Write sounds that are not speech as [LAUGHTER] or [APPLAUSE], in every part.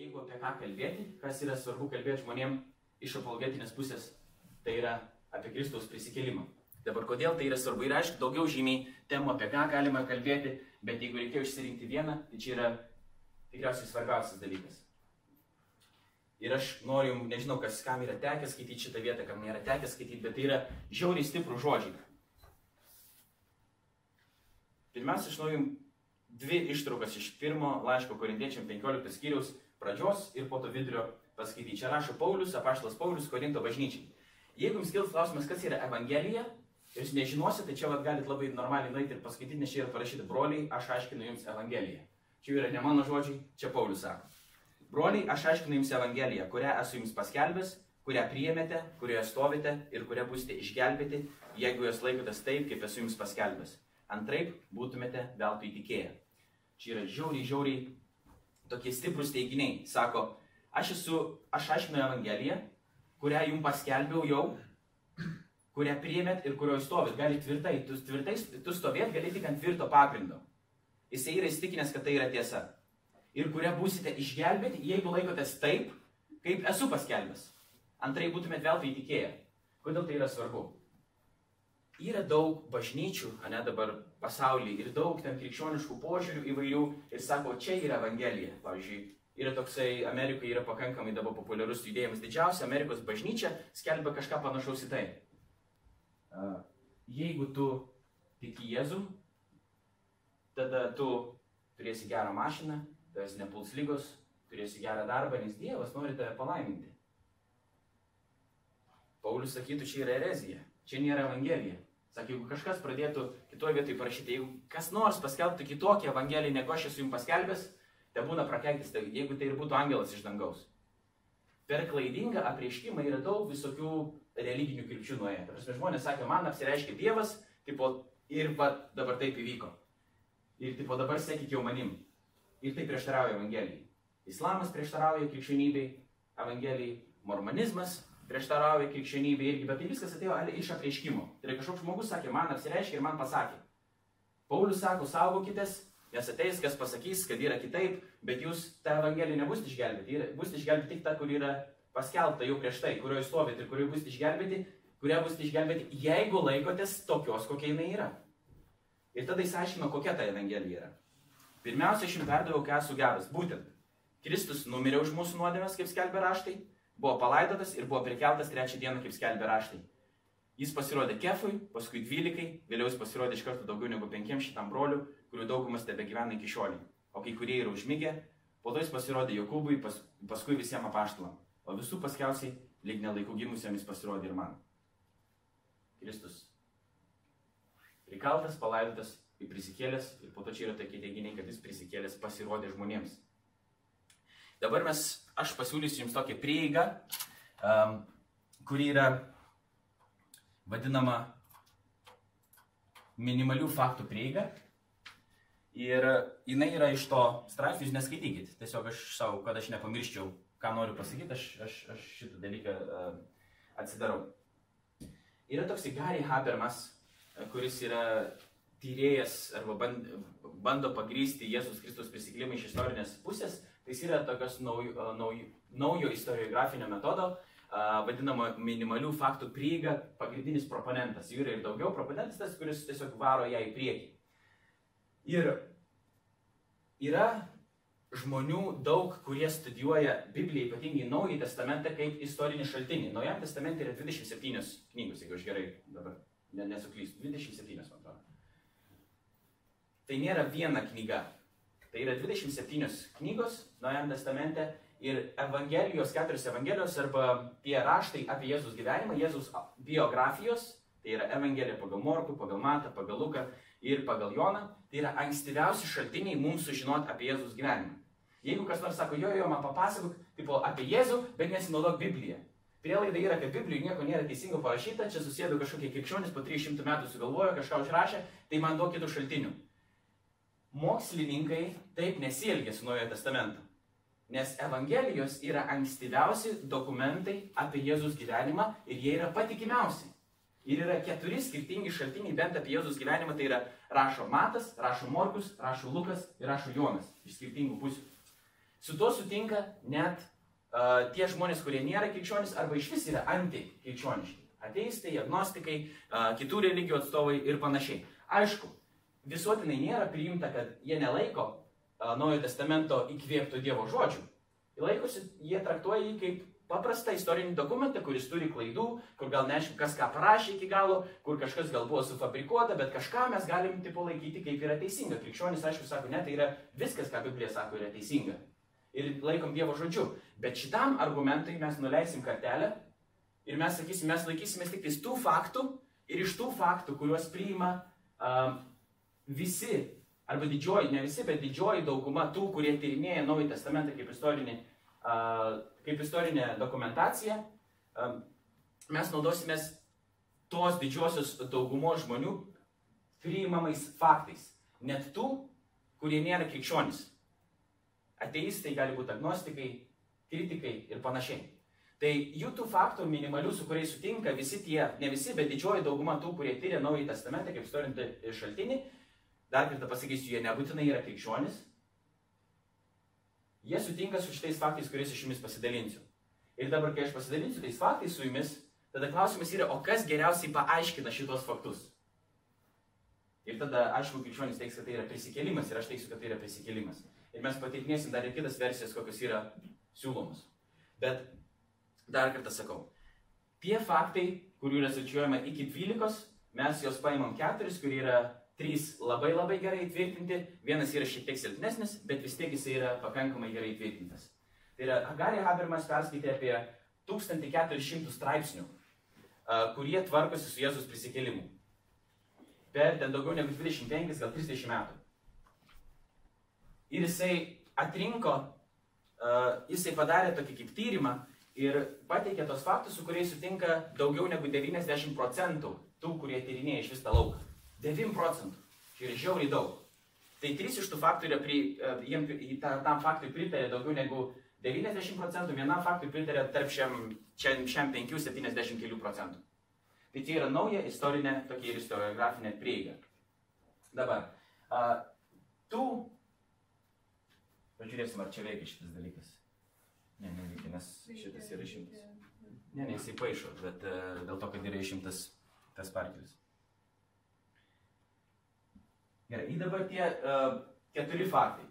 jeigu apie ką kalbėti, kas yra svarbu kalbėti žmonėm iš apologetinės pusės, tai yra apie Kristaus prisikėlimą. Dabar kodėl tai yra svarbu ir aišku, daugiau žymiai temų apie ką galima kalbėti, bet jeigu reikėjo išsirinkti vieną, tai čia yra tikriausiai svarbiausias dalykas. Ir aš noriu, nežinau, kas kam yra tekę skaityti šitą vietą, kam nėra tekę skaityti, bet tai yra žiauriai stiprų žodžiai. Pirmiausia, aš noriu dvi ištraukas iš pirmo laiško korintiečiam 15 skyriaus pradžios ir po to vidurio paskaityti. Čia rašo Paulius, apaštalas Paulius, Korinto bažnyčiai. Jeigu jums kils klausimas, kas yra Evangelija, ir jūs nežinosite, tai čia vat, galit labai normaliai nueiti ir paskaityti, nes čia yra parašyta, broliai, aš aiškinu jums Evangeliją. Čia yra ne mano žodžiai, čia Paulius sako. Broliai, aš aiškinu jums Evangeliją, kurią esu jums paskelbęs, kurią priėmėte, kurioje stovite ir kurią būsite išgelbėti, jeigu jos laikotės taip, kaip esu jums paskelbęs. Antraip būtumėte veltui tikėję. Čia yra žiauriai, žiauriai tokie stiprus teiginiai. Sako, aš esu, aš aiškinu Evangeliją, kurią jums paskelbiau jau, kurią priėmėt ir kurioje stovit. Gali tvirtai, tu, tvirtai, tu stovėt gali tik ant tvirto pagrindo. Jisai yra įstikinęs, kad tai yra tiesa. Ir kurią būsite išgelbėti, jeigu laikotės taip, kaip esu paskelbęs. Antrai būtumėt vėl tai tikėję. Kodėl tai yra svarbu? Yra daug bažnyčių, ne dabar pasaulyje, ir daug ten krikščioniškų požiūrių įvairių ir sako, čia yra Evangelija. Pavyzdžiui, yra toksai, Amerikoje yra pakankamai dabar populiarus judėjimas. Didžiausia Amerikos bažnyčia skelbia kažką panašaus į tai. Jeigu tu tiki Jėzum, tada tu turėsi gerą mašiną, tavęs nepuls lygos, turėsi gerą darbą, nes Dievas nori tave palaiminti. Paulius sakytų, čia yra erezija, čia nėra Evangelija. Sakė, jeigu kažkas pradėtų kitoje vietoje parašyti, jeigu kas nors paskelbtų kitokią Evangeliją, negu aš esu jums paskelbęs, te būna prakeiktis, tai jeigu tai ir būtų angelas iš dangaus. Per klaidingą apreiškimą yra daug visokių religinių krypčių nuėję. Prasme, žmonės sakė, man apsireiškia Dievas, tipo, ir va, dabar taip įvyko. Ir tipo, dabar sekit jau manim. Ir tai prieštarauja Evangelijai. Islamas prieštarauja krikščionybei, Evangelijai, mormonizmas prieštarauja krikščionybė irgi, bet tai viskas atėjo iš apreiškimo. Tai yra kažkoks žmogus sakė, man apsireiškė ir man pasakė. Paulius sako, saugokitės, nes ateis, kas pasakys, kad yra kitaip, bet jūs tą evangeliją nebus išgelbėti. Bus išgelbėti tik ta, kur yra paskelbta jau prieš tai, kurioje stovit ir kurioje bus išgelbėti, kurią bus išgelbėti, jeigu laikotės tokios, kokia jinai yra. Ir tada jis aiškino, kokia ta evangelija yra. Pirmiausia, aš jums perdaviau, ką esu geras. Būtent, Kristus numirė už mūsų nuodėmės, kaip skelbia raštai, buvo palaidotas ir buvo prikeltas trečią dieną, kaip skelbė raštai. Jis pasirodė kefui, paskui dvylikai, vėliau jis pasirodė iš karto daugiau negu penkiem šitam broliu, kurių daugumas tebe gyvena iki šioliai. O kai kurie yra užmygę, po to jis pasirodė Jokūbui, pas, paskui visiems apaštalam. O visų paskiausiai, lyg nelaikų gimusiems pasirodė ir man. Kristus. Prikaltas, palaidotas, prisikėlęs, ir po to čia yra tokie teiginiai, kad jis prisikėlęs pasirodė žmonėms. Dabar mes, aš pasiūlysiu jums tokią prieigą, um, kuri yra vadinama minimalių faktų prieiga. Ir jinai yra iš to straipsnio, jūs neskaitykit. Tiesiog aš savo, kad aš nepamirščiau, ką noriu pasakyti, aš, aš, aš šitą dalyką uh, atsidarau. Yra toks Gary Habermas, kuris yra tyrėjas arba band, bando pagrysti Jėzus Kristus prisiklimą iš istorinės pusės. Jis yra tokios naujo, naujo, naujo istoriografinio metodo, vadinamo minimalių faktų prieiga, pagrindinis proponentas. Jų yra ir daugiau, proponentas tas, kuris tiesiog varo ją į priekį. Ir yra žmonių daug, kurie studijuoja Bibliją, ypatingai Naująjį Testamentą, kaip istorinį šaltinį. Naujam Testamente yra 27 knygos, jeigu aš gerai dabar nesuklystu. 27, man atrodo. Tai nėra viena knyga. Tai yra 27 knygos Naujam Testamente ir Evangelijos, keturios Evangelijos arba tie raštai apie Jėzus gyvenimą, Jėzus biografijos, tai yra Evangelija pagal Morku, pagal Matą, pagal Luką ir pagal Joną, tai yra ankstyviausi šaltiniai mums sužinoti apie Jėzus gyvenimą. Jeigu kas nors sako, jo, jo, man papasakok tipo, apie Jėzų, bet nesinaudok Bibliją. Prielaida yra, kad Biblijoje nieko nėra teisingo parašyta, čia susėdo kažkokie krikščionys po 300 metų sugalvojo, kažką užrašė, tai man duok kitų šaltinių. Mokslininkai taip nesielgia su Naujojo testamento. Nes Evangelijos yra ankstyviausi dokumentai apie Jėzus gyvenimą ir jie yra patikimiausi. Ir yra keturi skirtingi šaltiniai bent apie Jėzus gyvenimą. Tai yra rašo Matas, rašo Morkus, rašo Lukas ir rašo Jonas iš skirtingų pusių. Su tuo sutinka net uh, tie žmonės, kurie nėra krikščionys arba iš vis yra antikrikščioniški. Ateistai, agnostikai, uh, kitų religijų atstovai ir panašiai. Aišku, visuotinai nėra priimta, kad jie nelaiko uh, Naujojo testamento įkvėpto Dievo žodžių. Laikosi, jie traktuoja jį kaip paprastą istorinį dokumentą, kuris turi klaidų, kur gal neaišku, kas ką parašė iki galo, kur kažkas gal buvo sufabrikuota, bet kažką mes galim tipo laikyti kaip yra teisinga. Krikščionis, aišku, sako, ne, tai yra viskas, ką Biblija sako, yra teisinga. Ir laikom Dievo žodžiu. Bet šitam argumentui mes nuleisim kartelę ir mes sakysim, mes laikysimės tik tų faktų ir iš tų faktų, kuriuos priima uh, visi, arba didžioji, ne visi, bet didžioji dauguma tų, kurie tyrinėja Naująjį Testamentą kaip istorinį kaip istorinė dokumentacija, mes naudosimės tos didžiosios daugumos žmonių priimamais faktais. Net tų, kurie nėra krikščionys. Ateistai gali būti agnostikai, kritikai ir panašiai. Tai jų tų faktų minimalių, su kuriais sutinka visi tie, ne visi, bet didžioji dauguma tų, kurie tyria Naująjį Testamentą kaip istorinį šaltinį, dar kartą pasakysiu, jie nebūtinai yra krikščionis, Jie sutinka su šitais faktais, kuriais aš jumis pasidalinsiu. Ir dabar, kai aš pasidalinsiu tais faktais su jumis, tada klausimas yra, o kas geriausiai paaiškina šitos faktus? Ir tada, aišku, krikščionis teiks, kad tai yra prisikėlimas ir aš teiksiu, kad tai yra prisikėlimas. Ir mes pateikinėsim dar ir kitas versijas, kokios yra siūlomos. Bet dar kartą sakau, tie faktai, kurių yra skaičiuojama iki 12, mes juos paimam keturis, kurie yra Trys labai labai gerai įtvirtinti, vienas yra šiek tiek silpnesnis, bet vis tiek jis yra pakankamai gerai įtvirtintas. Tai yra, Gary Habermas perskaitė apie 1400 straipsnių, kurie tvarkosi su Jėzus prisikėlimu. Per ten daugiau negu 25, gal 30 metų. Ir jisai atrinko, jisai padarė tokį kaip tyrimą ir pateikė tos faktus, su kuriais sutinka daugiau negu 90 procentų tų, kurie tyrinėja iš vis tą lauką. 9 procentų. Čia yra žiauriai daug. Tai 3 iš tų pri, e, jiem, tam faktui pritarė daugiau negu 90 procentų, vienam faktui pritarė tarp šiam, šiam, šiam 5-70 kelių procentų. Tai čia yra nauja istorinė tokia ir istoriografinė prieiga. Dabar, a, tų, pažiūrėsim, ar čia veikia šitas dalykas. Ne, neveikia, nes šitas yra išimtas. Ne, ne, jisai paaišo, bet uh, dėl to, kad yra išimtas tas partijos. Gerai, dabar tie uh, keturi faktai.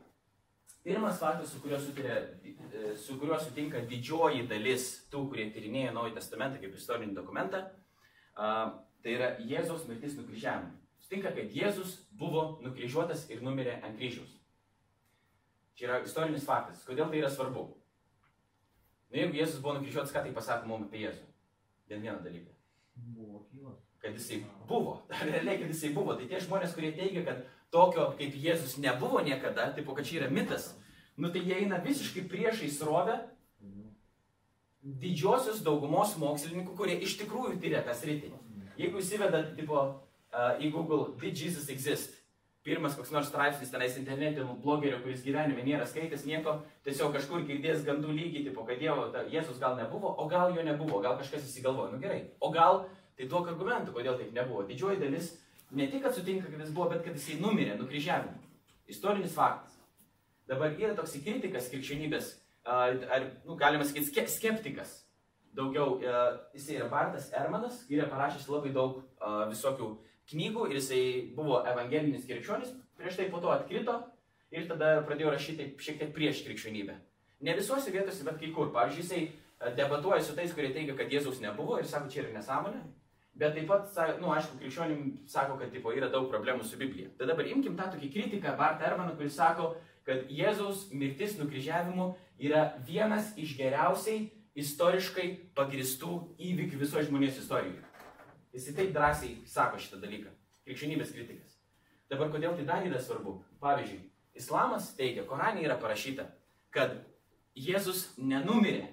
Pirmas faktas, su kuriuo, sutirė, e, su kuriuo sutinka didžioji dalis tų, kurie tyrinėja Naują Testamentą kaip istorinį dokumentą, uh, tai yra Jėzaus mirtis nukryžiavimu. Sutinka, kad Jėzus buvo nukryžiuotas ir numirė ant kryžiaus. Čia yra istorinis faktas. Kodėl tai yra svarbu? Na, jeigu Jėzus buvo nukryžiuotas, ką tai pasako mums apie Jėzų? Vien vieną dalyką. Buvo gyvas kad jisai buvo. [LAUGHS] Realiai, kad jisai buvo. Tai tie žmonės, kurie teigia, kad tokio kaip Jėzus nebuvo niekada, tipo, kad čia yra mitas, nu tai jie eina visiškai priešai srovę didžiosios daugumos mokslininkų, kurie iš tikrųjų tyria tą sritį. Jeigu įsivedat, tipo, uh, į Google, did Jesus exist? Pirmas koks nors straipsnis tenais internete blogerio, kuris gyvenime nėra skaitęs nieko, tiesiog kažkur girdės gandų lygiai, tipo, kad Dievo, ta, Jėzus gal nebuvo, o gal jo nebuvo, gal kažkas įsigalvojo, nu gerai. O gal Tai duok argumentų, kodėl taip nebuvo. Didžioji dalis ne tik, kad sutinka, kad jis buvo, bet kad jisai numirė nukryžiavimu. Istorinis faktas. Dabar yra toks kritikas krikščionybės, ar, nu, galima sakyti, skeptikas. Daugiau, jisai yra Bartas Ermanas, yra parašęs labai daug visokių knygų ir jisai buvo evangelinis krikščionis, prieš tai po to atkrito ir tada pradėjo rašyti šiek tiek prieš krikščionybę. Ne visose vietose, bet kai kur. Pavyzdžiui, jisai debatuoja su tais, kurie teigia, kad Jėzaus nebuvo ir sako, čia yra nesąmonė. Bet taip pat, nu, aišku, krikščionim sako, kad tipo, yra daug problemų su Biblija. Tai dabar imkim tą tokį kritiką Bart Ermaną, kuris sako, kad Jėzaus mirtis nukryžiavimu yra vienas iš geriausiai istoriškai pagristų įvykių viso žmonijos istorijoje. Jis taip drąsiai sako šitą dalyką. Krikščionybės kritikas. Dabar kodėl tai dar yra svarbu? Pavyzdžiui, islamas teigia, Korane yra parašyta, kad Jėzus nenumirė,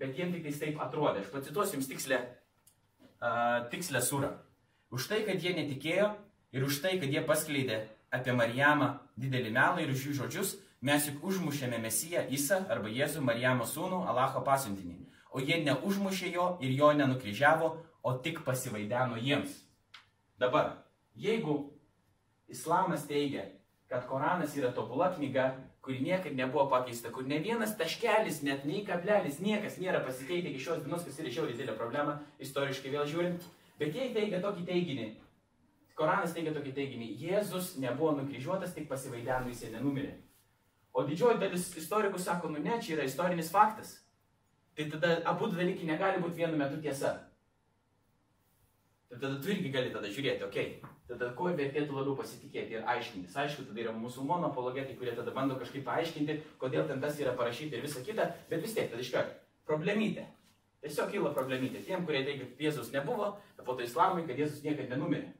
bet jiems tik taip atrodė. Aš pacituosiu jums tikslę tikslę surą. Už tai, kad jie netikėjo ir už tai, kad jie paskleidė apie Marijamą didelį melą ir už jų žodžius, mes juk užmušėme Mesiją Isa arba Jėzų Marijamo sūnų Alacho pasiuntinį. O jie neužmušė jo ir jo nenukryžiavo, o tik pasivaideno jiems. Dabar, jeigu islamas teigia, kad Koranas yra tobula knyga, kuri niekad nebuvo pakeista, kur ne vienas taškelis, net nei kablelis, niekas nėra pasikeitę iki šios dienos, kas yra žiauriai didelė problema, istoriškai vėl žiūrint. Bet jie teigia tokį teiginį. Koranas teigia tokį teiginį. Jėzus nebuvo nukryžiuotas, tik pasivaideno jis nenumirė. O didžioji dalis istorikų sako, nu ne, čia yra istorinis faktas. Tai tada abu dalykai negali būti vienu metu tiesa. Tada tu irgi gali tada žiūrėti, okei, okay, tada kuo vertėtų labiau pasitikėti ir aiškintis. Aišku, tada yra musulmonų apologetai, kurie tada bando kažkaip paaiškinti, kodėl ten tas yra parašyta ir visa kita, bet vis tiek, tada iškart, problemytė. Tiesiog kyla problemytė tiem, kurie teigia, kad Jėzus nebuvo, po to islamui, kad Jėzus niekada nenumirė.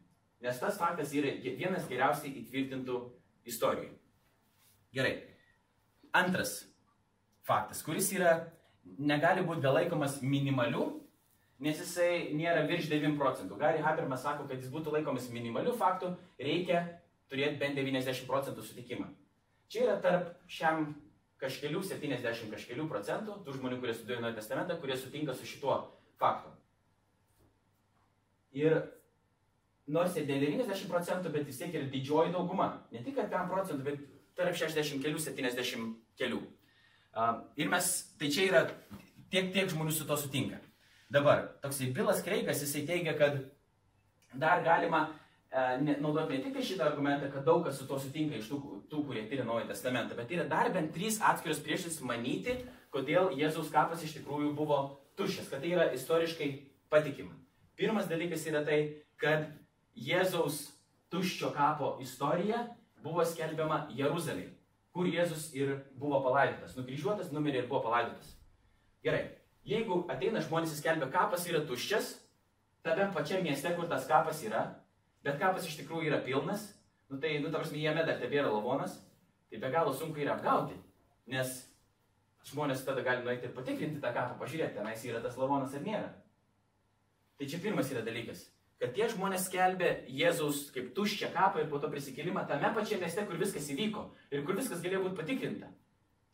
Nes tas faktas yra vienas geriausiai įtvirtintų istorijų. Gerai. Antras faktas, kuris yra, negali būti belaikomas minimaliu nes jisai nėra virš 9 procentų. Gary Habermas sako, kad jis būtų laikomas minimaliu faktu, reikia turėti bent 90 procentų sutikimą. Čia yra tarp šiam kažkelių 70 kažkelių procentų tų žmonių, kurie studijuoja Naują Testamentą, kurie sutinka su šituo faktu. Ir nors ir 90 procentų, bet vis tiek yra didžioji dauguma. Ne tik 5 procentų, bet tarp 60 kelių, 70 kelių. Ir mes, tai čia yra tiek, tiek žmonių su to sutinka. Dabar, toksai Bilas Kreigas, jisai teigia, kad dar galima e, naudoti ne tik tai šitą argumentą, kad daug kas su to sutinka iš tų, tų kurie tyria Naują Testamentą, bet yra dar bent trys atskiros priežastys manyti, kodėl Jėzaus kapas iš tikrųjų buvo tuščias, kad tai yra istoriškai patikima. Pirmas dalykas yra tai, kad Jėzaus tuščio kapo istorija buvo skelbiama Jeruzalėje, kur Jėzus ir buvo palaidotas. Nukryžiuotas, numirė ir buvo palaidotas. Gerai, Jeigu ateina žmonės įskelbia, kapas yra tuščias, tame pačiame mieste, kur tas kapas yra, bet kapas iš tikrųjų yra pilnas, nu tai, nu, tarsi, jame dar tebėra lavonas, tai be galo sunku yra apgauti, nes žmonės tada gali nueiti ir patikrinti tą kapą, pažiūrėti, tenais yra tas lavonas ar nėra. Tai čia pirmas yra dalykas, kad tie žmonės skelbė Jėzaus kaip tuščią kapą ir po to prisikėlimą tame pačiame mieste, kur viskas įvyko ir kur viskas galėjo būti patikrinta.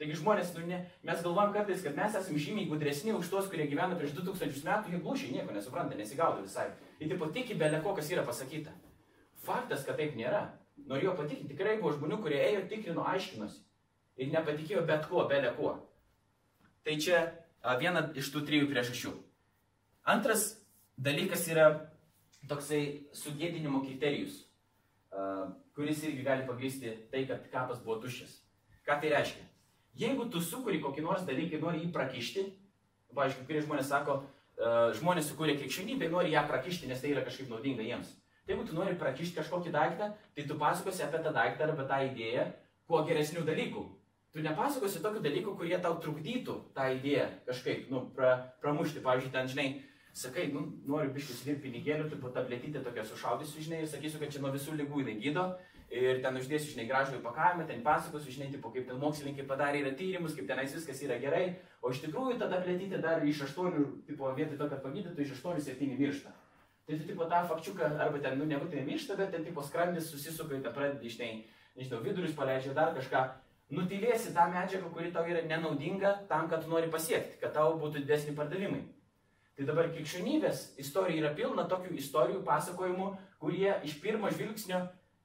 Taigi žmonės, nu, ne, mes galvojam kartais, kad mes esame žymiai gudresni už tuos, kurie gyvena prieš 2000 metų, jie glūšiai nieko nesupranta, nesigaudo visai. Ir tipo tiki belė ko, kas yra pasakyta. Faktas, kad taip nėra. Norėjo patikinti, tikrai buvo žmonių, kurie ėjo, tikrino, aiškinosi. Ir nepatikėjo bet kuo, belė kuo. Tai čia a, viena iš tų trijų priežasčių. Antras dalykas yra toksai sugėdinimo kriterijus, a, kuris irgi gali pagristi tai, kad kapas buvo tuščias. Ką tai reiškia? Jeigu tu sukuri kokį nors dalyką, nori jį prakišti, pavyzdžiui, kurie žmonės sako, uh, žmonės sukūrė krikščionybę, nori ją prakišti, nes tai yra kažkaip naudinga jiems. Tai jeigu tu nori prakišti kažkokį daiktą, tai tu pasakosi apie tą daiktą arba tą idėją kuo geresnių dalykų. Tu nepasakosi tokių dalykų, kurie tau trukdytų tą idėją kažkaip, nu, pra, pramušti. Pavyzdžiui, ten, žinai, sakai, nu, noriu biškius užsidirbti pinigėlių, tu po tabletytę tokią sušaudysiu, žinai, ir sakysiu, kad čia nuo visų lygų jinai gydo, ir ten uždėsiu, žinai, gražų įpakavimą, ten pasakosiu, žinai, tipo, kaip ten mokslininkai padarė yra tyrimus, kaip tenais viskas yra gerai, o iš tikrųjų tada plėtyti dar iš aštuonių, tipo, vietoj to, kad pagydytų, iš aštuonių septyni miršta. Tai tu, tipo, tą fakčiuką, arba ten, nu, nebūtinai miršta, bet ten, tipo, skrandis susisuka ten pradedi, žinai, nežinau, vidurius paleidžia dar kažką. Nutilėsi tą medžiagą, kuri tau yra nenaudinga tam, kad nori pasiekti, kad tau būtų didesni pardavimai. Tai dabar krikščionybės istorija yra pilna tokių istorijų, pasakojimų, kurie iš pirmo žvilgsnio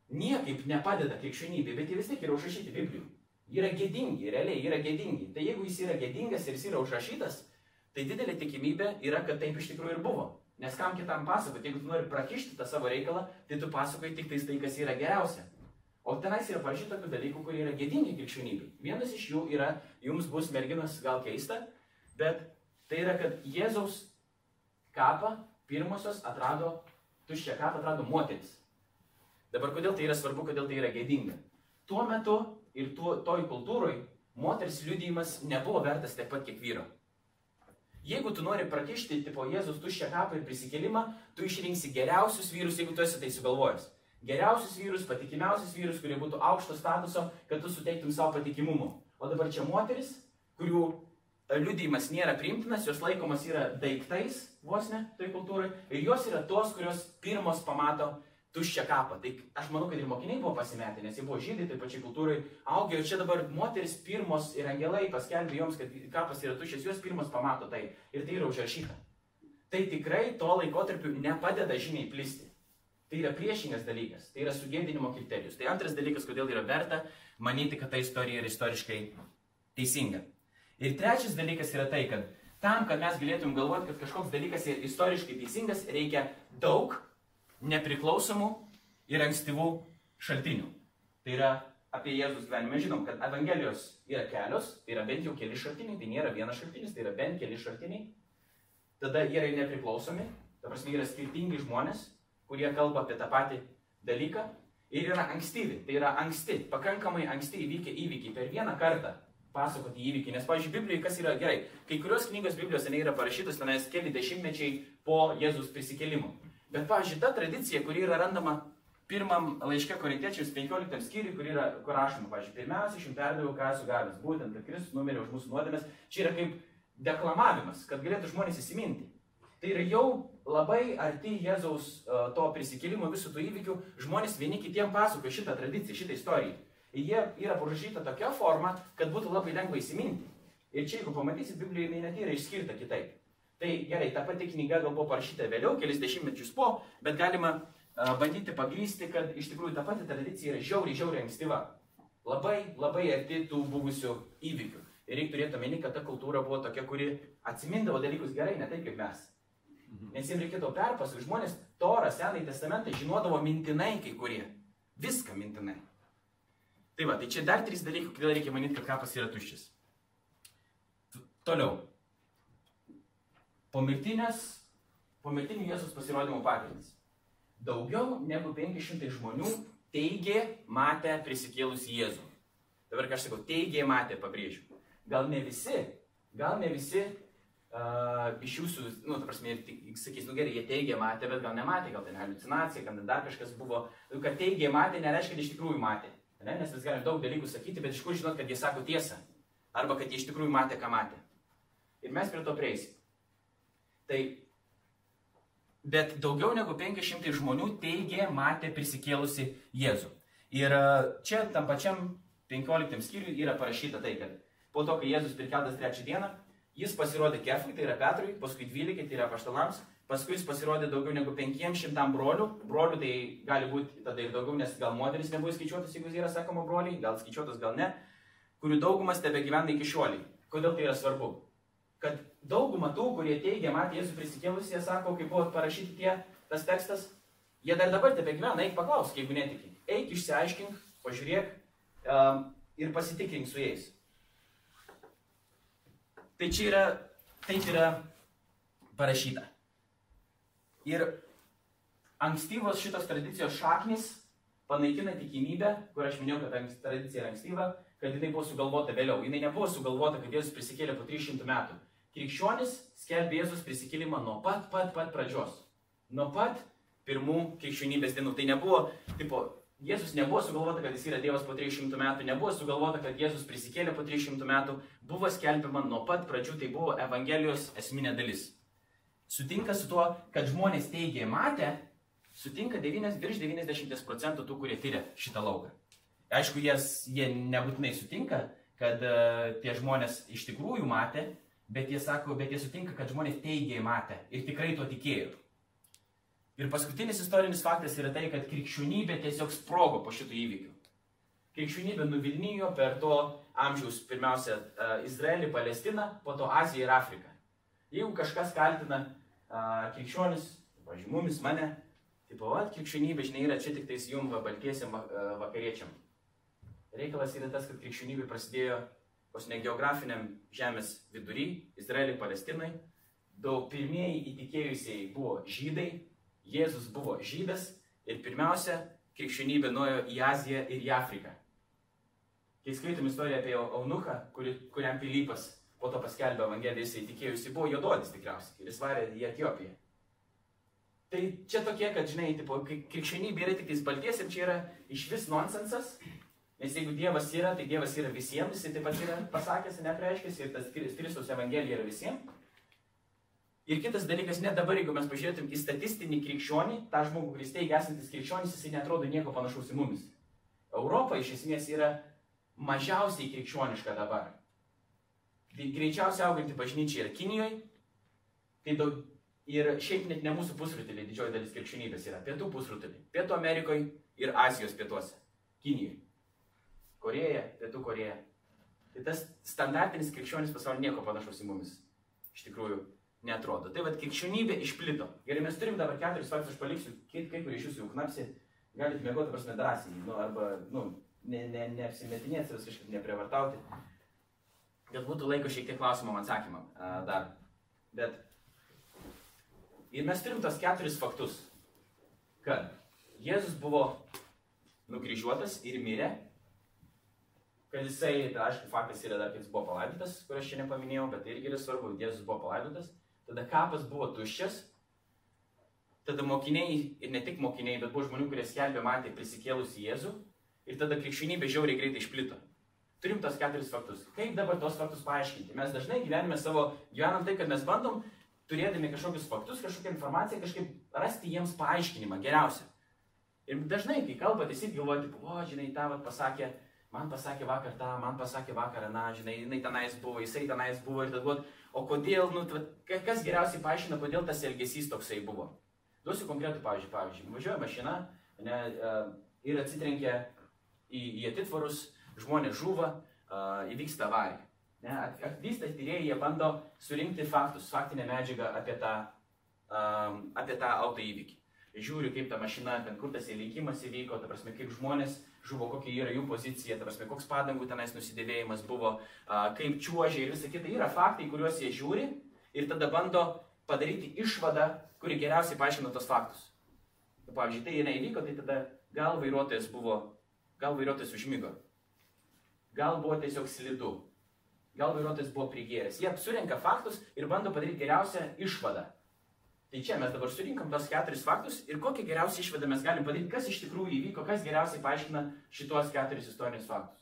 niekaip nepadeda krikščionybė, bet jie vis tiek yra užrašyti Biblijų. Yra gėdingi, realiai yra gėdingi. Tai jeigu jis yra gėdingas ir jis yra užrašytas, tai didelė tikimybė yra, kad taip iš tikrųjų ir buvo. Nes kam kitam pasakoti, jeigu tu nori prakišti tą savo reikalą, tai tu pasakoji tik tais tai, kas yra geriausia. O tenais yra parašyta tokių dalykų, kurie yra gėdingi krikščionybei. Vienas iš jų yra, jums bus merginos gal keista, bet tai yra, kad Jėzaus kapą pirmosios atrado, tuščią kapą atrado moteris. Dabar kodėl tai yra svarbu, kodėl tai yra gėdinga? Tuo metu ir tuo, toj kultūroj moters liudijimas nebuvo vertas tiek pat kiek vyro. Jeigu tu nori prakišti tipo Jėzus tuščią kapą ir prisikėlimą, tu išrinksi geriausius vyrus, jeigu tu esi tai sugalvojęs. Geriausius vyrus, patikimiausius vyrus, kurie būtų aukšto statuso, kad tu suteiktum savo patikimumu. O dabar čia moteris, kurių liudijimas nėra priimtinas, jos laikomas yra daiktais, vos ne, tai kultūrai, ir jos yra tos, kurios pirmos pamato tuščią kapą. Tai aš manau, kad ir mokiniai buvo pasimetę, nes jie buvo žydai, taip pačiai kultūrai augę. Ir čia dabar moteris pirmos ir angelai paskelbė joms, kad kapas yra tuščias, jos pirmos pamato tai. Ir tai yra užrašyta. Tai tikrai to laikotarpiu nepadeda žiniai plisti. Tai yra priešingas dalykas, tai yra sugėdinimo kriterijus. Tai antras dalykas, kodėl yra verta manyti, kad ta istorija yra istoriškai teisinga. Ir trečias dalykas yra tai, kad tam, kad mes galėtum galvoti, kad kažkoks dalykas yra istoriškai teisingas, reikia daug nepriklausomų ir ankstyvų šaltinių. Tai yra apie Jėzus gyvenimą. Žinom, kad Evangelijos yra kelios, tai yra bent jau keli šaltiniai, tai nėra vienas šaltinis, tai yra bent keli šaltiniai. Tada jie yra nepriklausomi, ta prasme yra skirtingi žmonės, kurie kalba apie tą patį dalyką ir yra ankstyvi, tai yra anksti, pakankamai anksti įvykę įvykiai per vieną kartą pasakoti įvykį. Nes, pavyzdžiui, Biblijoje kas yra gerai, kai kurios knygos Biblijos seniai yra parašytos tenais keli dešimtmečiai po Jėzus prisikėlimo. Bet, pavyzdžiui, ta tradicija, kuri yra randama pirmam laiške korintiečiams 15 skyriui, kur yra, kur rašoma, pavyzdžiui, pirmiausia, aš jums perdaviau, ką esu gavęs, būtent, kad Kristus numirė už mūsų nuodėmės. Čia yra kaip deklamavimas, kad galėtų žmonės įsiminti. Tai yra jau labai arti Jėzaus uh, to prisikėlimo visų tų įvykių, žmonės vieni kitiem pasakoja šitą tradiciją, šitą istoriją. Ir jie yra parašyta tokia forma, kad būtų labai lengva įsiminti. Ir čia, jeigu pamatysit, Biblijoje jinai net yra išskirta kitaip. Tai gerai, ta pati knyga gal buvo parašyta vėliau, kelis dešimtmečius po, bet galima bandyti pagrysti, kad iš tikrųjų ta pati tradicija yra žiauriai, žiauriai ankstyva. Labai, labai arti tų buvusių įvykių. Ir reikia turėti omeny, kad ta kultūra buvo tokia, kuri atsimindavo dalykus gerai, ne taip kaip mes. Mhm. Nes jiems reikėtų perpasakoti, žmonės Torą, Senąjį testamentą žinodavo mintinai kai kurie. Viską mintinai. Tai va, tai čia dar trys dalykai, kodėl reikia manyti, kad kapas yra tuščias. Toliau. Pomirtinės, pomirtinių Jėzus pasirodymo pagrindas. Daugiau negu 500 žmonių teigė matę prisikėlusi Jėzų. Dabar ką aš sakau, teigė matę, pabrėžiu. Gal ne visi, gal ne visi uh, iš jūsų, nu, ta prasme, sakys, nu gerai, jie teigė matę, bet gal nematė, gal ne halucinacija, gal dar kažkas buvo. Nu, kad teigė matė, nereiškia, kad iš tikrųjų matė. Ne? Nes mes galime daug dalykų sakyti, bet iš kur žinot, kad jie sako tiesą. Arba kad jie iš tikrųjų matė, ką matė. Ir mes prie to prieisim. Tai bet daugiau negu 500 žmonių teigė, matė prisikėlusi Jėzų. Ir e, čia tam pačiam 15 skyriui yra parašyta tai, kad po to, kai Jėzus prikeltas trečią dieną, jis pasirodė Kefui, tai yra Petrui, paskui 12, tai yra paštalams, paskui jis pasirodė daugiau negu 500 brolių, brolių tai gali būti tada ir daugiau, nes gal moteris nebuvo skaičiuotas, jeigu yra sakoma broliai, gal skaičiuotas, gal ne, kurių daugumas tebe gyvena iki šioliai. Kodėl tai yra svarbu? Kad dauguma tų, kurie teigia, matė Jėzų prisikėlus, jie sako, kai buvo parašyti tie, tas tekstas, jie dar dabar tebe gyvena, eik paklausk, jeigu netiki. Eik, išsiaiškink, pažiūrėk um, ir pasitikrink su jais. Tai čia yra, taip yra parašyta. Ir ankstyvos šitos tradicijos šaknis panaikina tikimybę, kur aš minėjau, kad tradicija yra ankstyva, kad jinai buvo sugalvota vėliau. Jinai nebuvo sugalvota, kad Jėzus prisikėlė po 300 metų. Krikščionis skelbė Jėzus prisikėlimą nuo pat, pat, pat pradžios. Nuo pat pirmų krikščionybės dienų. Tai nebuvo, tipo, Jėzus nebuvo sugalvota, kad jis yra Dievas po 300 metų, nebuvo sugalvota, kad Jėzus prisikėlė po 300 metų, buvo skelbiama nuo pat pradžių, tai buvo Evangelijos esminė dalis. Sutinka su tuo, kad žmonės teigia matę, sutinka 9, virš 90 procentų tų, kurie tyria šitą lauką. Aišku, jas, jie nebūtinai sutinka, kad uh, tie žmonės iš tikrųjų matė, bet jie sako, bet jie sutinka, kad žmonės teigiai matė ir tikrai to tikėjo. Ir paskutinis istorinis faktas yra tai, kad krikščionybė tiesiog sprogo po šitų įvykių. Krikščionybė nuvilnijo per to amžiaus pirmiausia Izraelį, Palestiną, po to Aziją ir Afriką. Jeigu kažkas kaltina a, krikščionis, pažiūrėjau, mumis mane, tai pavad, krikščionybė, žinai, yra čia tik tais jum baltiesiam vakariečiam. Reikalas yra tas, kad krikščionybė prasidėjo vos ne geografiniam žemės vidury, Izraelį, Palestinai. Daug pirmieji įtikėjusiai buvo žydai, Jėzus buvo žydas ir pirmiausia, krikščionybė nuėjo į Aziją ir į Afriką. Kai skaitom istoriją apie Eunuchą, kuri, kuriam Pilypas po to paskelbė Evangeliją, jisai tikėjusi buvo jododis tikriausiai ir jis varė į Etiopiją. Tai čia tokie, kad, žinai, tipo, krikščionybė yra tik tais balties ir čia yra iš vis nonsensas, Nes jeigu Dievas yra, tai Dievas yra visiems, jis taip pat yra pasakęs, nepreiškęs ir tas Kristus Evangelija yra visiems. Ir kitas dalykas, net dabar, jeigu mes pažiūrėtum į statistinį krikščionį, tą žmogų, teigia esantis krikščionis, jisai netrodo nieko panašaus į mumis. Europa iš esmės yra mažiausiai krikščioniška dabar. Tai greičiausiai auganti bažnyčia yra Kinijoje, tai daug, Ir šiaip net ne mūsų pusrutulį didžioji dalis krikščionybės yra. Pietų pusrutulį. Pietų Amerikoje ir Azijos pietuose. Kinijoje. Koreja, Pietų Koreja. Tai tas standartinis krikščionis pasaulyje nieko panašaus į mumis. Iš tikrųjų, netrodo. Tai vad krikščionybė išplito. Gerai, mes turim dabar keturis faktus, aš paliksiu, kai, kai kurie iš jūsų jau knapsi, galite mėgoti prasme drąsiai, nu, arba, nu, ne, ne, neapsimetinėti, vis kažkaip neprievartauti. Kad būtų laiko šiek tiek klausimam atsakymam uh, dar. Bet Ir mes turim tos keturis faktus, kad Jėzus buvo nukryžiuotas ir mirė, kad jisai, tai aišku, faktas yra dar, kad jis buvo palaidotas, kur aš čia nepaminėjau, bet tai irgi yra svarbu, Jėzus buvo palaidotas, tada kapas buvo tuščias, tada mokiniai, ir ne tik mokiniai, bet buvo žmonių, kurie skelbė matė prisikėlusi Jėzų, ir tada krikščionybė žiauriai greitai išplito. Turim tos keturis faktus. Kaip dabar tos faktus paaiškinti? Mes dažnai gyvenime savo, gyvenam tai, kad mes bandom turėdami kažkokius faktus, kažkokią informaciją, kažkaip rasti jiems paaiškinimą geriausią. Ir dažnai, kai kalbate, visi galvoja, tipo, o, žinai, tą vat, pasakė, man pasakė vakar tą, man pasakė vakar, na, žinai, jinai tenais buvo, jisai tenais buvo ir tada, o kodėl, nu, kas geriausiai paaiškina, kodėl tas elgesys toksai buvo. Duosiu konkretų pavyzdį, pavyzdžiui, važiuoja mašina ne, ir atsitrenkia į, į atitvarus, žmonės žuva, įvyksta avarija. Aktyvistai tyrėjai, jie bando surinkti faktus, faktinę medžiagą apie tą, um, apie tą autoįvykį. Žiūri, kaip ta mašina, ten kur tas įvykimas įvyko, ta prasme, kaip žmonės žuvo, kokia yra jų pozicija, ta prasme, koks padangų tenais nusidėvėjimas buvo, kaip čiuožė ir visa kita. Yra faktai, kuriuos jie žiūri ir tada bando padaryti išvadą, kuri geriausiai paaiškina tos faktus. Pavyzdžiui, tai neįvyko, tai tada gal vairuotojas buvo, gal vairuotojas užmygo, gal buvo tiesiog slidu, gal vairuotojas buvo prigėręs. Jie surenka faktus ir bando padaryti geriausią išvadą. Tai čia mes dabar surinkam tos keturis faktus ir kokią geriausią išvadą mes galim padaryti, kas iš tikrųjų įvyko, kas geriausiai paaiškina šitos keturis istorinius faktus.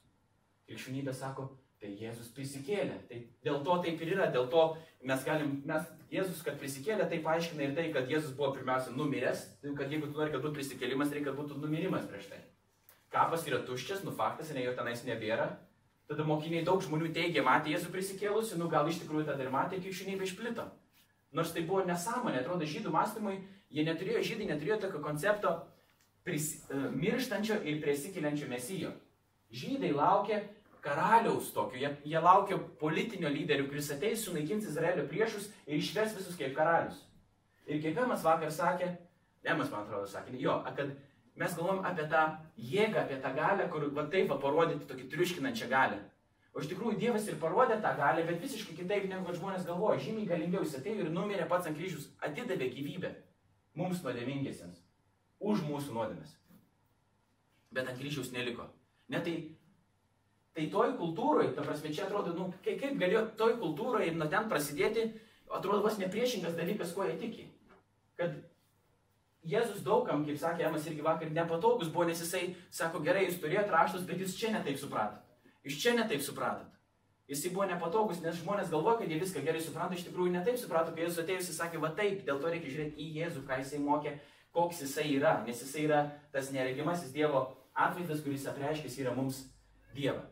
Krikščionybė sako, tai Jėzus prisikėlė. Tai dėl to taip ir yra, dėl to mes galim, mes, Jėzus, kad prisikėlė, tai paaiškina ir tai, kad Jėzus buvo pirmiausia numiręs, tai kad jeigu tu nori, kad būtų prisikėlimas, reikia, kad būtų numirimas prieš tai. Kapas yra tuščias, nu faktas, ne jo tenais nebėra, Tada mokiniai daug žmonių teigia, matė Jėzų prisikėlusi, nu gal iš tikrųjų tada ir matė, krikščionybė išplito. Nors tai buvo nesąmonė, atrodo, žydų mąstymui, jie neturėjo, žydai neturėjo tokio koncepto pris, uh, mirštančio ir prisikeliančio mesijo. Žydai laukė karaliaus tokio, jie, jie laukė politinio lyderio, kuris ateis, sunaikins Izraelio priešus ir išves visus kaip karalius. Ir Emas vakar sakė, Emas man atrodo sakė, jo, kad mes galvom apie tą jėgą, apie tą galę, kur va taip va parodyti tokį triuškinančią galę. O iš tikrųjų Dievas ir parodė tą galę, bet visiškai kitaip negu žmonės galvoja. Žymiai galingiau jis atėjo ir numirė pats ant kryžius, atidavė gyvybę mums nuodėmingiesiems, už mūsų nuodėmės. Bet ant kryžiaus neliko. Ne tai, tai toj kultūroje, ta prasme, čia atrodo, nu, kaip, kaip galėjo toj kultūroje ir nuo ten prasidėti, atrodo vos nepriešingas dalykas, kuo jie tiki. Kad Jėzus daugam, kaip sakė Emas irgi vakar, nepatogus buvo, nes jisai sako, gerai, jūs turėjote raštus, bet jūs čia netaip supratot. Jūs čia netaip supratot. Jisai buvo nepatogus, nes žmonės galvoja, kad jie viską gerai supranta, iš tikrųjų netaip suprato, kai Jėzus atėjo, jis sakė, va taip, dėl to reikia žiūrėti į Jėzų, ką jisai mokė, koks jisai yra, nes jisai yra tas neregimasis Dievo atvaizdas, kuris apreiškęs yra mums Dievą.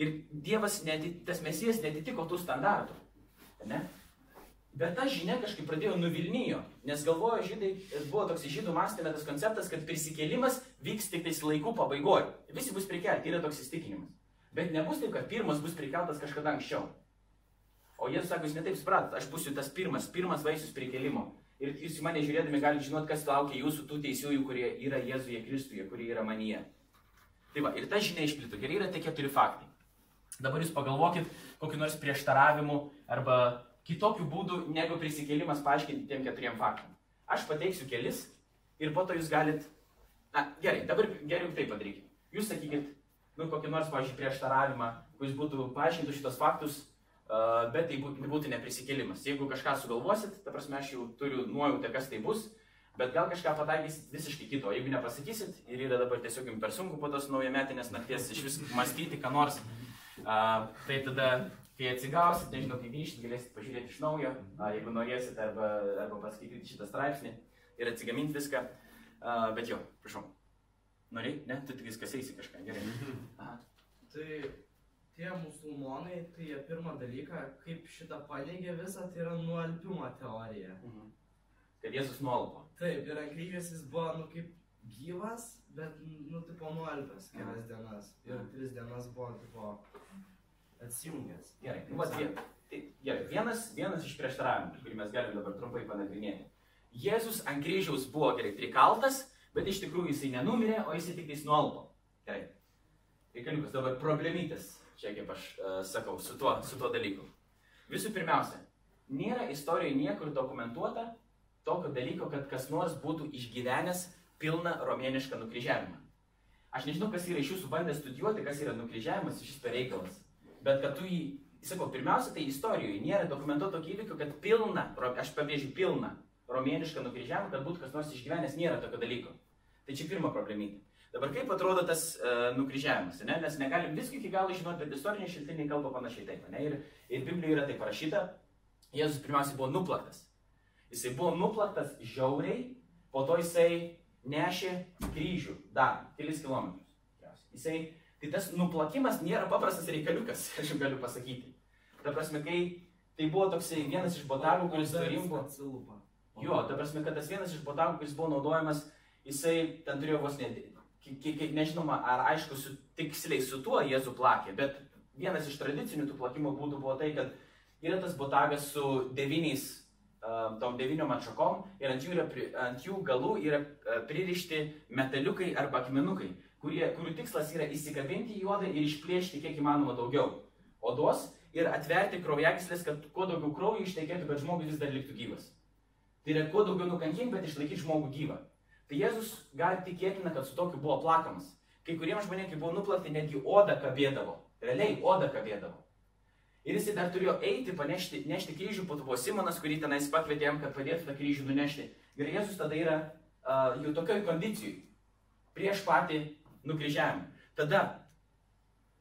Ir Dievas, tas mesijas netitiko tų standartų. Ne? Bet ta žinia kažkaip pradėjo nuvilnijo, nes galvojo žydai, buvo toks žydų mąstymė tas konceptas, kad prisikėlimas vyks tik tais laikų pabaigoje. Visi bus prikelti, yra toks įstikinimas. Bet nebus taip, kad pirmas bus prikeltas kažkada anksčiau. O jie sako, jūs netaip supratot, aš būsiu tas pirmas, pirmas vaisius prikelimo. Ir jūs mane žiūrėdami galite žinoti, kas laukia jūsų tų teisiųjų, kurie yra Jėzuje Kristuje, kurie yra manyje. Tai va, ir ta žinia išplito. Gerai yra tie keturi faktai. Dabar jūs pagalvokit kokiu nors prieštaravimu arba kitokių būdų negu prisikėlimas paaiškinti tiem keturiem faktam. Aš pateiksiu kelis ir po to jūs galit... Na, gerai, dabar geriau tai padarykit. Jūs sakykit, nu, kokį nors, pavyzdžiui, prieštaravimą, kuris būtų paaiškintų šitos faktus, bet tai būtų, neprisikėlimas. Jeigu kažką sugalvosit, ta prasme, aš jau turiu nuojautę, kas tai bus, bet gal kažką pataikysit visiškai kito. Jeigu nepasakysit ir yra dabar tiesiog jums per sunku po tos naujametinės nakties iš vis mąstyti, ką nors, tai tada Kai atsigausit, nežinau, kai grįžtit, galėsit pažiūrėti iš naujo, jeigu norėsit, arba, arba paskaityti šitą straipsnį ir atsigaminti viską. Bet jo, prašau. Norėjai? Ne, tu tik viskas eisi kažką. Gerai. Aha. Tai tie musulmonai, tai jie pirmą dalyką, kaip šitą paneigė visą, tai yra nualpimo teorija. Mhm. kad Jėzus nuolpo. Taip, ir ant kryžiaus jis buvo, nu, kaip gyvas, bet, nu, tipo, nualpęs kelias dienas. Ir tris dienas buvo, tipo, atsijungęs. Gerai, nu, vat, vie- tai, gerai. Vienas, vienas iš prieštaravimų, kurį mes galime dabar trumpai panagrinėti. Jėzus ant kryžiaus buvo gerai prikaltas, bet iš tikrųjų jisai nenumirė, o jisai tik tais nuolpo. Gerai. Reikaliukas dabar problemytis, čia kaip aš uh, sakau, su tuo, su tuo dalyku. Visų pirmiausia, nėra istorijoje niekur dokumentuota tokio dalyko, kad kas nors būtų išgyvenęs pilną romėnišką nukryžiavimą. Aš nežinau, kas yra iš jūsų bandęs studijuoti, kas yra nukryžiavimas šis pareikalas. Bet kad tu jį, sakau, pirmiausia, tai istorijoje nėra dokumentuoto tokio įvykio, kad pilna, aš pabrėžiu pilną romėnišką nukryžiavimą, kad būtų kas nors išgyvenęs, nėra tokio dalyko. Tai čia pirma problemytė. Dabar kaip atrodo tas uh, nukryžiavimas, ne? nes negalim visko iki galo žinoti, bet istoriniai šaltiniai kalba panašiai taip, ne? Ir, ir Biblijoje yra tai parašyta, Jėzus pirmiausiai buvo nuplaktas. Jisai buvo nuplaktas žiauriai, po to jisai nešė kryžių dar kelis kilometrus. Jisai, tai tas nuplakimas nėra paprastas reikaliukas, [LAUGHS] aš jums galiu pasakyti. Ta prasme, kai tai buvo toksai vienas iš botagų, kuris atsilupa. Jo, ta prasme, kad tas vienas iš botagų, kuris buvo naudojamas, jisai ten turėjo vos ne, kiek, nežinoma, ar aišku, su, tiksliai su tuo Jėzų plakė, bet vienas iš tradicinių tų plakimo būdų buvo tai, kad yra tas botagas su devyniais, tom devyniom atšakom ir ant jų, yra, ant jų galų yra pririšti metaliukai arba akmenukai, kurie, kurių tikslas yra įsikabinti į juodą ir išplėšti kiek įmanoma daugiau odos ir atverti kraujagyslės, kad kuo daugiau kraujo ištekėtų, bet žmogus vis dar liktų gyvas. Tai yra kuo daugiau nukankinti, bet išlaikyti žmogų gyvą. Tai Jėzus gali tikėtina, kad su tokiu buvo plakamas. Kai kuriems žmonėms, kai buvo nuplakti, netgi oda kabėdavo. Realiai oda kabėdavo. Ir jis dar turėjo eiti, panešti, nešti kryžių, po to buvo Simonas, kurį tenais pakvietė jam, kad padėtų tą kryžių nunešti. Ir Jėzus tada yra uh, jau tokioj kondicijai, prieš patį nukryžiavimą. Tada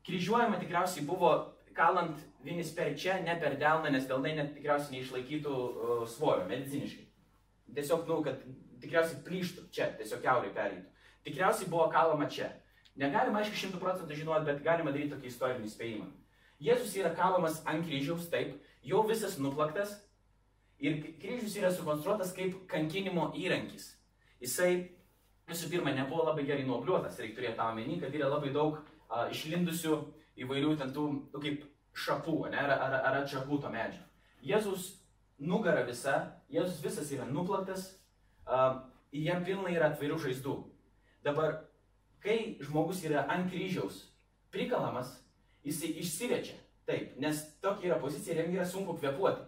kryžiuojama tikriausiai buvo kalant vienis per čia, ne per delną, nes delnai net tikriausiai neišlaikytų uh, svorio mediciniškai. Tiesiog, nu, kad tikriausiai plyštų čia, tiesiog keurai pereitų. Tikriausiai buvo kalama čia. Negalima, aišku, šimtų procentų žinoti, bet galima daryti tokį istorinį spėjimą. Jėzus yra kalamas ant kryžiaus, taip, jau visas nuplaktas ir kryžius yra sukonstruotas kaip kankinimo įrankis. Jisai visų pirma nebuvo labai gerai nuobliuotas, reikia turėti tą omeny, kad yra labai daug a, išlindusių įvairių ten tų, nu, kaip šapų, ne, ar, ar, ar atšakų to medžio. Jėzus nugara visa, Jėzus visas yra nuplaktas, jam pilna yra atvairių žaizdų. Dabar, kai žmogus yra ant kryžiaus prikalamas, jisai išsivečia. Taip, nes tokia yra pozicija ir jam yra sunku kvepuoti.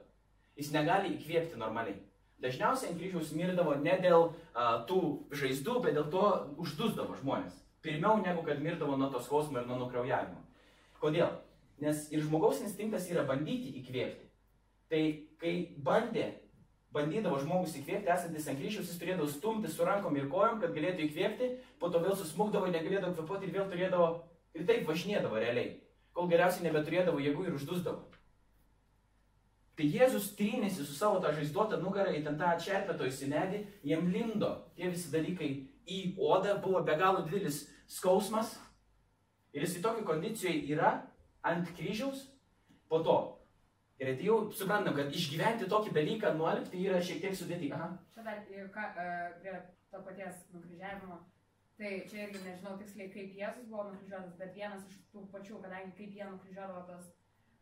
Jis negali įkvėpti normaliai. Dažniausiai ant kryžiaus mirdavo ne dėl a, tų žaizdų, bet dėl to uždusdavo žmonės. Pirmiau negu kad mirdavo nuo to skausmo ir nuo nukraujavimo. Kodėl? Nes ir žmogaus instinktas yra bandyti įkvėpti. Tai kai bandė, bandydavo žmogus įkvėpti, esantis ant kryžiaus, jis turėdavo stumti su rankom ir kojom, kad galėtų įkvėpti, po to vėl susmukdavo, negalėdavo kvepuoti ir vėl turėdavo ir taip važinėdavo realiai, kol geriausiai nebeturėdavo jėgų ir uždusdavo. Tai Jėzus trynėsi su savo tą žaizduotą nugarą į ten tą atšerpėtojusį medį, jam lindo tie visi dalykai į odą, buvo be galo didelis skausmas ir jis į tokią kondiciją yra ant kryžiaus, po to. Ir tai jau suprantam, kad išgyventi tokį dalyką nuolit tai yra šiek tiek sudėtinga. Aha. Čia dar ką, e, prie to paties nukryžiavimo. Tai čia irgi nežinau tiksliai, kaip Jėzus buvo nukryžiuotas, bet vienas iš tų pačių, kadangi kaip jie nukryžiuodavo tos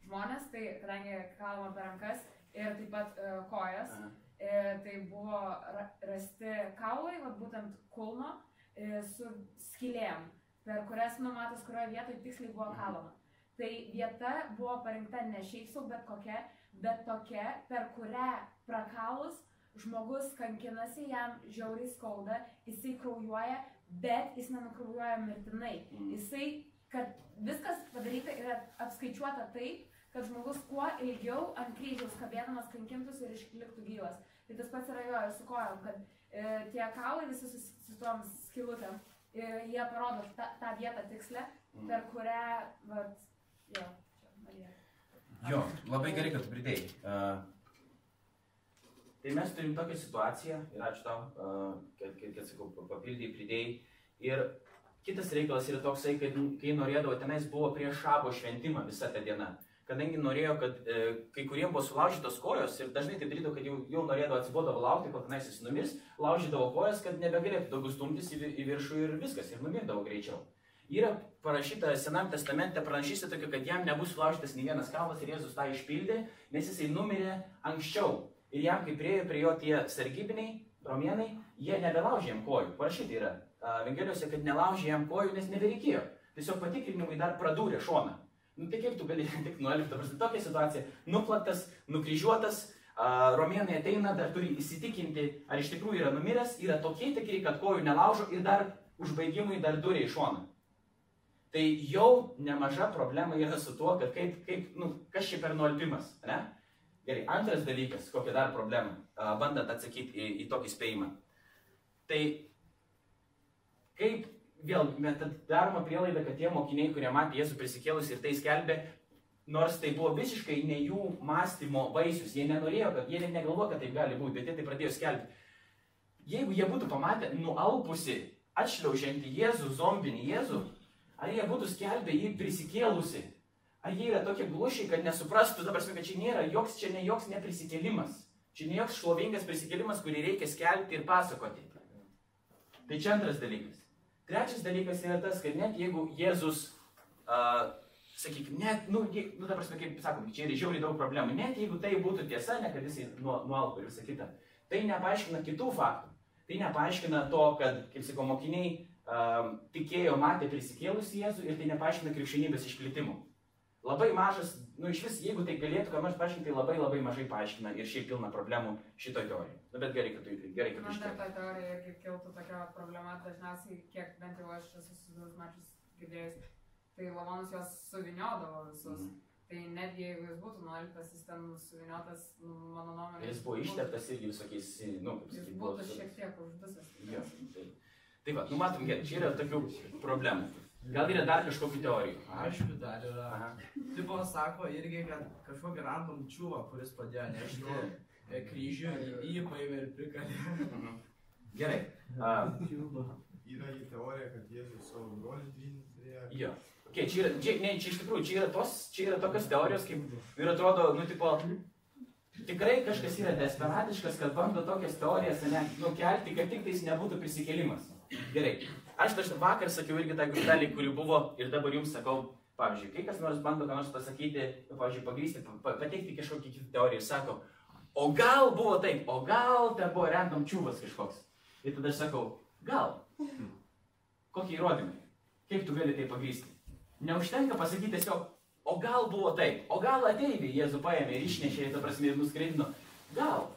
žmonės, tai kadangi kalama per rankas ir taip pat e, kojas, Aha. e, tai buvo ra rasti kaulai, vat būtent kulno, su skylėm, per kurias numatas, kurioje vietoje tiksliai buvo kalama. Tai vieta buvo parinkta ne šiaip sau, bet kokia, bet tokia, per kurią prakalus žmogus kankinasi, jam žiauriai skauda, jisai kraujuoja, bet jis nenukraujuoja mirtinai. Mhm. Jisai, kad viskas padaryta yra apskaičiuota taip, kad žmogus kuo ilgiau ant kryžiaus kabėdamas kankintųsi ir išliktų gyvas. Tai tas pats yra jo ir su kojom, kad e, tie kaulai visi su, su tom skilutėm, e, jie parodo tą, tą vietą tikslę, Mhm. per kurią, vat, jo. Jo, labai gerai, kad pridėjai. Uh, tai mes turim tokią situaciją ir ačiū tau, uh, kad, kad, kad sakau, pa- papildai, pridėjai. Ir kitas reikalas yra toksai, kad kai norėdavo, tenais buvo prieš šabo šventimą visa ta diena. kadangi norėjo, kad e, kai kuriems buvo sulaužytos kojos ir dažnai tai darydavo, kad jau, jau norėdavo atsibodavo laukti, kol tenais jis numirs, laužydavo kojas, kad nebegalėtų daugiau stumtis į, į viršų ir viskas, ir numirdavo greičiau. Yra parašyta Senam testamente pranašystė tokia, kad jam nebus sulaužytas nei vienas kalnas ir Jėzus tą išpildė, nes jisai numirė anksčiau. Ir jam, kai priejo prie jo tie sargybiniai, romėnai, jie nebelaužė jam kojų. Parašyta yra Evangelijose, kad nelaužė jam kojų, nes nebereikėjo. Tiesiog patikrinimai dar pradūrė šoną. Nu tai kaip tu gali tik nuolipti, dabar tokia situacija. Nuplaktas, nukryžiuotas, romėnai ateina, dar turi įsitikinti, ar iš tikrųjų yra numiręs, yra tokie tikri, kad kojų nelaužo ir dar užbaigimui dar durė į šoną. Tai jau nemaža problema yra su tuo, kad kaip, kaip nu, kas čia per nuolpimas, ne? Gerai, antras dalykas, kokia dar problema, bandant atsakyti į, į tokį spėjimą. Tai kaip vėl daroma prielaida, kad tie mokiniai, kurie matė Jėzų prisikėlus ir tai skelbė, nors tai buvo visiškai ne jų mąstymo vaisius, jie nenorėjo, kad jie net negalvojo, kad taip gali būti, bet jie tai pradėjo skelbti. Jeigu jie būtų pamatę nualpusi, atšliaužiantį Jėzų, zombinį Jėzų, ar jie būtų skelbę jį prisikėlusi, ar jie yra tokie glušiai, kad nesuprastų, dabar kad čia nėra joks, čia ne joks neprisikėlimas, čia ne joks šlovingas prisikėlimas, kurį reikia skelbti ir pasakoti. Tai čia antras dalykas. Trečias dalykas yra tas, kad net jeigu Jėzus, uh, sakykime, net, nu, je- nu, ta prasme, kaip sakom, čia yra žiauriai daug problemų, net jeigu tai būtų tiesa, ne kad jisai nualpo ir visa kita, tai nepaaiškina kitų faktų. Tai nepaaiškina to, kad, kaip sakau, mokiniai tikėjo, matė prisikėlusi Jėzų ir tai nepaaiškina krikščionybės išplitimo. Labai mažas, nu iš vis, jeigu tai galėtų ką nors paaiškinti, tai labai labai mažai paaiškina ir šiaip pilna problemų šito teorijoje. Nu, bet gerai, kad tu, gerai, kad tu Man dar ta teorija irgi kiltų tokia problema, dažniausiai, kiek bent jau aš esu susidūrus mačius girdėjus, tai lavonus juos suviniodavo visus. Mhm. Tai netgi jeigu jis būtų nuolipęs, jis ten suviniotas, nu, mano nuomonė. Jis buvo išteptas irgi visokiais, nu, kaip sakyti, buvo. būtų šiek tiek uždusęs. Tai, tai va, nu matom, gerai, čia yra tokių problemų. Gal yra dar kažkokių teorijų? Aišku, dar yra. Aha. Tipo sako irgi, kad kažkokį random čiūvą, kuris padėjo nešti e, kryžių, jį paėmė ir prikalė. Mhm. Gerai. A, Yra į teoriją, kad Jėzus savo brolį turėjo. jo. Okay, čia, yra, čia, ne, čia iš tikrųjų, čia yra, tos, čia yra tokios teorijos, kaip ir atrodo, nu, tipo, tikrai kažkas yra desperatiškas, kad bando tokias teorijas, ne, nukelti, kad tik tais nebūtų prisikėlimas. Gerai. Aš dažnai vakar sakiau irgi tą grupelį, kuri buvo ir dabar jums sakau, pavyzdžiui, kai kas nors bando ką nors pasakyti, pavyzdžiui, pagrysti, pa- pa- pateikti kažkokį kitą teoriją ir sako, o gal buvo taip, o gal ten buvo random čiūvas kažkoks. Ir tada aš sakau, gal. Kokie įrodymai? Kaip tu gali tai pagrysti? Neužtenka pasakyti tiesiog, o gal buvo taip, o gal ateiviai Jėzų paėmė ir išnešė, ta prasme, ir nuskraidino. Gal.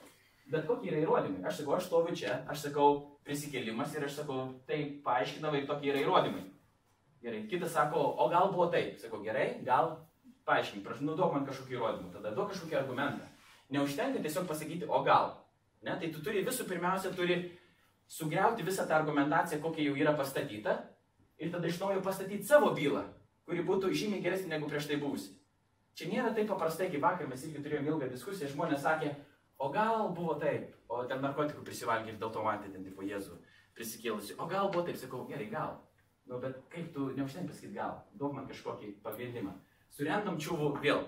Bet kokie yra įrodymai? Aš sakau, aš stoviu čia, aš sakau prisikėlimas ir aš sakau, tai paaiškinama ir tokie yra įrodymai. Gerai, kitas sako, o gal buvo taip. Sakau, gerai, gal paaiškink, prašau, nu duok man kažkokį įrodymą, tada duok kažkokį argumentą. Neužtenka tiesiog pasakyti, o gal. Ne, tai tu turi visų pirmiausia, turi sugriauti visą tą argumentaciją, kokia jau yra pastatyta ir tada iš naujo pastatyti savo bylą, kuri būtų žymiai geresnė negu prieš tai buvusi. Čia nėra taip paprastai, kaip vakar mes irgi turėjome ilgą diskusiją, žmonės sakė, o gal buvo taip, o ten narkotikų prisivalgė ir dėl to matė ten tipo Jėzų prisikėlusi, o gal buvo taip, sakau, gerai, gal. Nu, bet kaip tu neužtenka pasakyti gal, duok man kažkokį pagrindimą. Su random čiūvu vėl,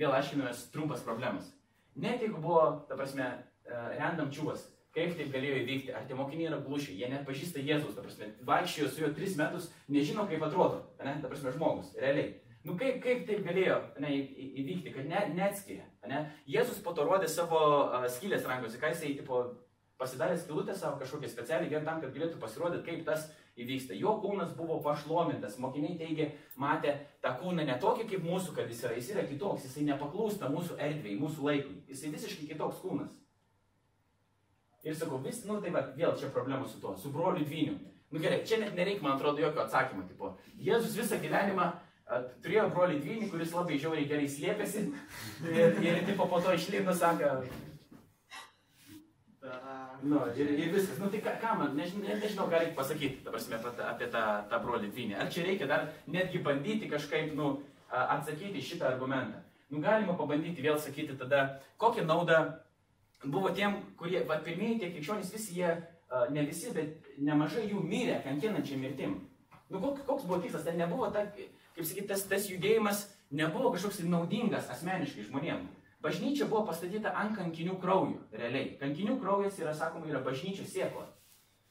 vėl aiškinamės trumpas problemas. Net jeigu buvo, ta prasme, e, random čiūvas, kaip taip galėjo įvykti, ar tie mokiniai yra glušiai, jie net pažįsta Jėzus, ta prasme, vaikščiojo su juo tris metus, nežino kaip atrodo, ne, ta prasme, žmogus, realiai. Nu kaip, kaip taip galėjo ne, įvykti, kad ne, neatskiria, ne? Jėzus po to rodė savo uh, skylės rankose, ką jisai, tipo, pasidarė skylutę savo kažkokią specialiai, vien tam, kad galėtų pasirodyti, kaip tas įvyksta. Jo kūnas buvo pašlomintas, mokiniai teigia, matė tą kūną ne tokį kaip mūsų, kad jis yra, jis yra kitoks, jisai nepaklūsta mūsų erdvėjai, mūsų laikui, jisai visiškai kitoks kūnas. Ir sakau, vis, nu tai va, vėl čia problema su tuo, su broliu dvyniu. Nu gerai, čia net nereikia, man atrodo, jokio atsakymo. Tipo, Jėzus visą gyvenimą turėjo brolį dvynį, kuris labai žiauriai gerai slėpėsi. Ir, ir tipo, po to išlindo, sako, nu, ir, ir viskas. Nu tai ką, ką man, nežinau, net nežinau, ką reikia pasakyti, ta prasme, apie, tą- tą, brolį dvynį. Ar čia reikia dar netgi bandyti kažkaip, nu, atsakyti šitą argumentą. Nu, galima pabandyti vėl sakyti tada, kokią naudą buvo tiem, kurie, va, pirmieji tie krikščionys, visi jie, ne visi, bet nemažai jų mirė kankinančią mirtim. Nu, koks, koks buvo tikslas, ten nebuvo ta, kaip sakyti, tas, tas judėjimas nebuvo kažkoks tai naudingas asmeniškai žmonėms. Bažnyčia buvo pastatyta ant kankinių kraujo, realiai. Kankinių kraujas yra, sakoma, yra bažnyčios siekla.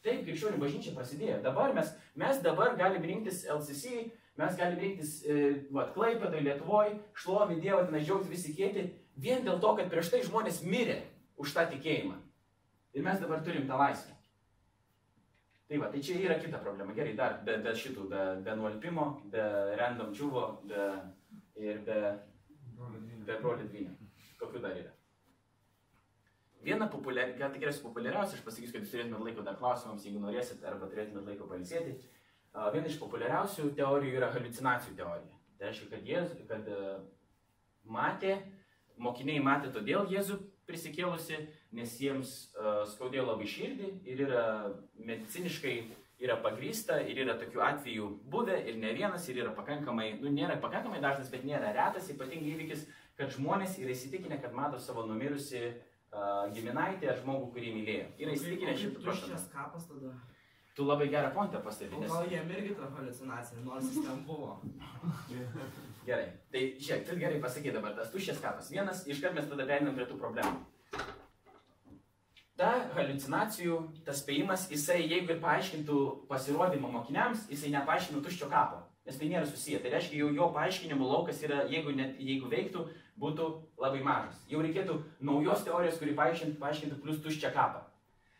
Taip, krikščionių bažnyčia prasidėjo. Dabar mes, mes dabar galime rinktis LCC, mes galime rinktis, e, Klaipėdai, Lietuvoje, šlovinti Dievą, mes džiaugtis visi kėti, vien dėl to, kad prieš tai žmonės mirė už tą tikėjimą. Ir mes dabar turim tą laisvę. Tai va, tai čia yra kita problema. Gerai, dar be, be šitų, be, be nuolpimo, be random džiuvo, be, ir be, be brolių dvynio. Kokių dar yra? Viena populiari, gal tikriausiai populiariausia, aš pasakysiu, kad jūs turėtumėte laiko dar klausimams, jeigu norėsit, arba turėtumėte laiko palisėti. Viena iš populiariausių teorijų yra halucinacijų teorija. Tai reiškia, kad, Jėz, kad e, matė, mokiniai matė todėl Jėzų prisikėlusi, nes jiems uh, skaudėjo labai širdį ir yra mediciniškai yra pagrysta ir yra tokių atvejų buvę ir ne vienas ir yra pakankamai, nu nėra pakankamai dažnas, bet nėra retas ypatingai įvykis, kad žmonės yra įsitikinę, kad mato savo numirusi uh, giminaitį ar žmogų, kurį mylėjo. Yra įsitikinę šimtų procentų. Tuščias kapas tada. Tu labai gerą pointą pastebėjai. Nes- gal jiem irgi ta halucinacija, nors jis ten buvo. [LAUGHS] Gerai, tai žiūrėk, tu gerai pasakai dabar, tas tuščias kapas. Vienas, iškart mes tada pereinam prie tų problemų. Ta halucinacijų, tas spėjimas, jisai, jeigu ir paaiškintų pasirodymą mokiniams, jisai nepaaiškintų tuščio kapo, nes tai nėra susiję. Tai reiškia, jau jo paaiškinimų laukas yra, jeigu, net, jeigu veiktų, būtų labai mažas. Jau reikėtų naujos teorijos, kuri paaiškintų, paaiškintų plus tuščią kapą.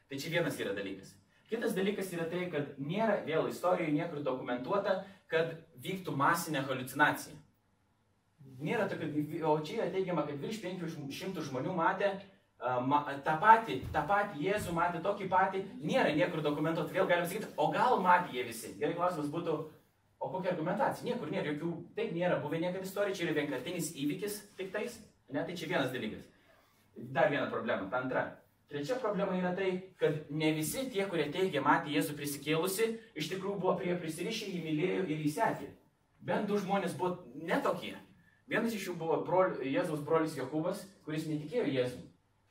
Tai čia vienas yra dalykas. Kitas dalykas yra tai, kad nėra vėl istorijoje niekur dokumentuota, kad vyktų masinė halucinacija. Nėra tokio, o čia yra teigiama, kad virš 500 žmonių matė tą patį, tą patį Jėzų, matė tokį patį, nėra niekur dokumentuota, vėl galim sakyti, o gal matė jie visi. Gerai klausimas būtų, o kokia argumentacija? Niekur nėra, jokių, taip nėra buvę niekada istorija, čia yra vienkartinis įvykis tik tais, ne, tai čia vienas dalykas. Dar viena problema, ta antra. Trečia problema yra tai, kad ne visi tie, kurie teigia matė Jėzų prisikėlusi, iš tikrųjų buvo prie prisirišę, jį mylėjo ir jį sekė. Bent du žmonės buvo netokie. Vienas iš jų buvo brol, Jėzaus brolis Jokūbas, kuris netikėjo Jėzų.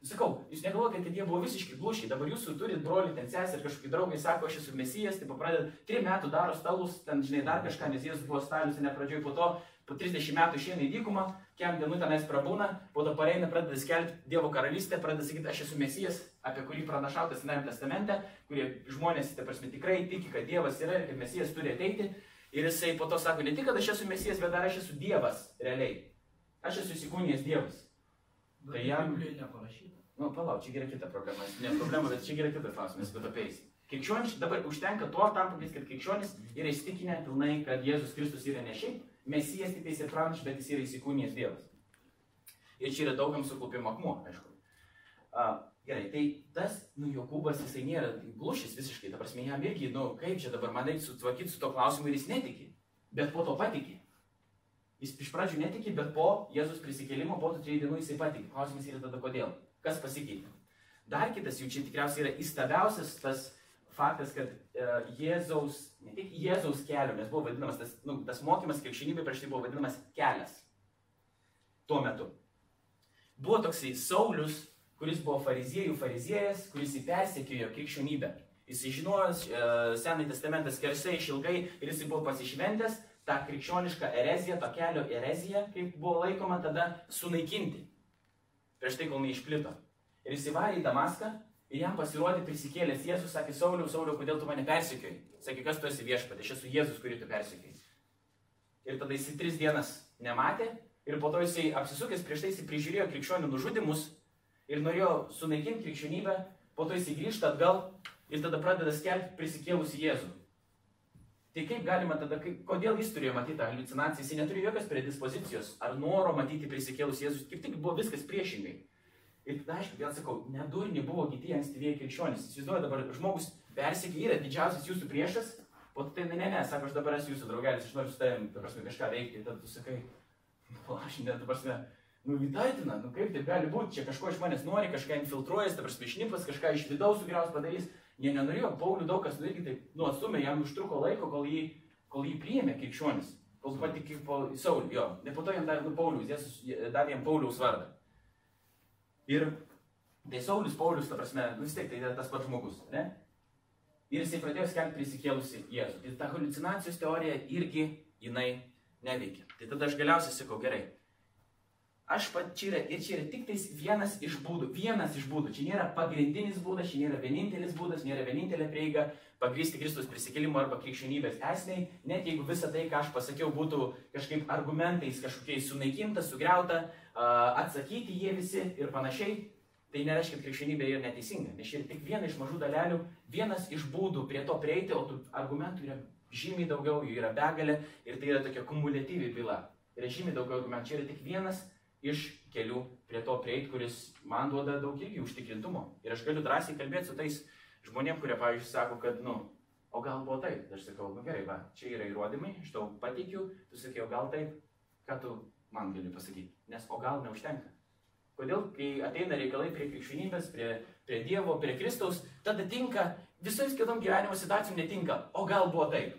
Sakau, jūs negalvokite, kad jie buvo visiškai glušiai. Dabar jūs turit brolį, ten sesę ir kažkokį draugą, jis sako, aš esu mesijas, tai pradeda, trim metų daro stalus, ten žinai dar kažką, nes Jėzus buvo stalius, ne pradžioj, po to, po 30 metų išeina į dykumą, kem dienų tenais prabūna, po to pareina, pradeda skelbti Dievo karalystę, pradeda sakyti, aš esu mesijas, apie kurį pranašautas Senajame testamente, kurie žmonės, ta prasme, tikrai tiki, kad Dievas yra ir kad mesijas turi ateiti. Ir jisai po to sako, ne tik, kad aš esu mesijas, bet dar aš esu Dievas, realiai. Aš esu įsikūnijęs Dievas. Tai jam- Biblijoje neparašyta. Nu, palauk, čia yra kita problema. Ne problema, bet čia yra kitas klausimas, bet apeis. Krikščionis, dabar užtenka to tam pagrįsti, kad krikščionis yra įsitikinę pilnai, kad Jėzus Kristus yra ne šiaip mesijas, tik tais ir pranašas, bet jis yra įsikūnijęs Dievas. Ir čia yra daugam suklupimo akmuo, aišku. A, gerai, tai tas, nu, Jokūbas, jisai nėra glušis visiškai, ta prasme, jam irgi, nu, kaip čia dabar man reikia sutvarkyti su to klausimu ir jis netiki, bet po to patiki. Jis iš pradžių netiki, bet po Jėzus prisikėlimo, po tų trijų dienų jisai patiki. Klausimas yra tada kodėl. Kas pasikeitė? Dar kitas jų čia tikriausiai yra įstabiausias tas faktas, kad e, Jėzaus, ne tik Jėzaus kelio, nes buvo vadinamas tas, nu, tas mokymas krikščionybė prieš tai buvo vadinamas kelias. Tuo metu. Buvo toksai Saulis, kuris buvo fariziejų fariziejęs, kuris įpersekiojo krikščionybę. Jis žinojo e, Senąjį testamentą skersai išilgai ir jis buvo pasišventęs tą krikščionišką ereziją, to kelio ereziją, kaip buvo laikoma, tada sunaikinti. Prieš tai, kol neišplito. Ir jis įvarė į Damaską ir jam pasirodė prisikėlęs Jėzus, sakė, Sauliau, Sauliau, kodėl tu mane persikėjai? Sakė, kas tu esi viešpatė, aš esu Jėzus, kurį tu persikėjai. Ir tada jis tris dienas nematė ir po to jisai apsisukęs prieš tai jisai prižiūrėjo krikščionių nužudimus ir norėjo sunaikinti krikščionybę, po to jisai grįžta atgal ir tada pradeda skelbti prisikėlusi Jėzų. Tai kaip galima tada, kaip, kodėl jis turėjo matyti tą halucinaciją, jis neturėjo jokios predispozicijos ar noro matyti prisikėlus Jėzus, kaip tik buvo viskas priešingai. Ir tada, aišku, vėl sakau, nedurni buvo kiti ankstyvieji krikščionys. Įsivaizduoju, dabar žmogus persikė, yra didžiausias jūsų priešas, to tai ne, ne, ne, sako, aš dabar esu jūsų draugelis, aš noriu su tavimi, ta prasme, kažką veikti, tada tu sakai, nu, aš net, prasme, nu, įtaitina, nu, kaip taip gali būti, čia kažko iš manęs nori, kažką infiltruojas, ta prasme, šnipas, kažką iš vidaus sugriaus padarys, Jie nenorėjo, Paulių daug kas irgi taip, nu, atstumė, jam užtruko laiko, kol jį, kol jį priėmė krikščionis. Kol patikė po Saulį, jo. Ne po to jam davė, nu, Paulius, Jėzus davė jam Pauliaus vardą. Ir tai Saulis, Paulius, ta prasme, nu, vis tiek tai tas pats žmogus, ne? Ir jisai pradėjo skelbti prisikėlusi Jėzų. Ir ta halucinacijos teorija irgi, jinai neveikia. Tai tada aš galiausiai sakau, gerai. Aš pat čia yra, ir čia yra tik tais vienas iš būdų, vienas iš būdų. Čia nėra pagrindinis būdas, čia nėra vienintelis būdas, nėra vienintelė prieiga pagrysti Kristus prisikėlimo arba krikščionybės esmei, net jeigu visa tai, ką aš pasakiau, būtų kažkaip argumentais kažkokiais sunaikinta, sugriauta, atsakyti jie visi ir panašiai, tai nereiškia, kad krikščionybė yra neteisinga. Nes čia yra tik viena iš mažų dalelių, vienas iš būdų prie to prieiti, o tų argumentų yra žymiai daugiau, jų yra begalė ir tai yra tokia kumuliatyvi byla. Yra žymiai daugiau argumentų. Čia yra tik vienas iš kelių prie to prieiti, kuris man duoda daug irgi užtikrintumo. Ir aš galiu drąsiai kalbėti su tais žmonėm, kurie, pavyzdžiui, sako, kad, nu, o gal buvo taip. Aš sakau, nu gerai, va, čia yra įrodymai, aš tau pateikiu, tu sakai, o gal taip, ką tu man gali pasakyti. Nes o gal neužtenka. Kodėl, kai ateina reikalai prie krikščionybės, prie, prie Dievo, prie Kristaus, tada tinka, visais kitom gyvenimo situacijom netinka. O gal buvo taip.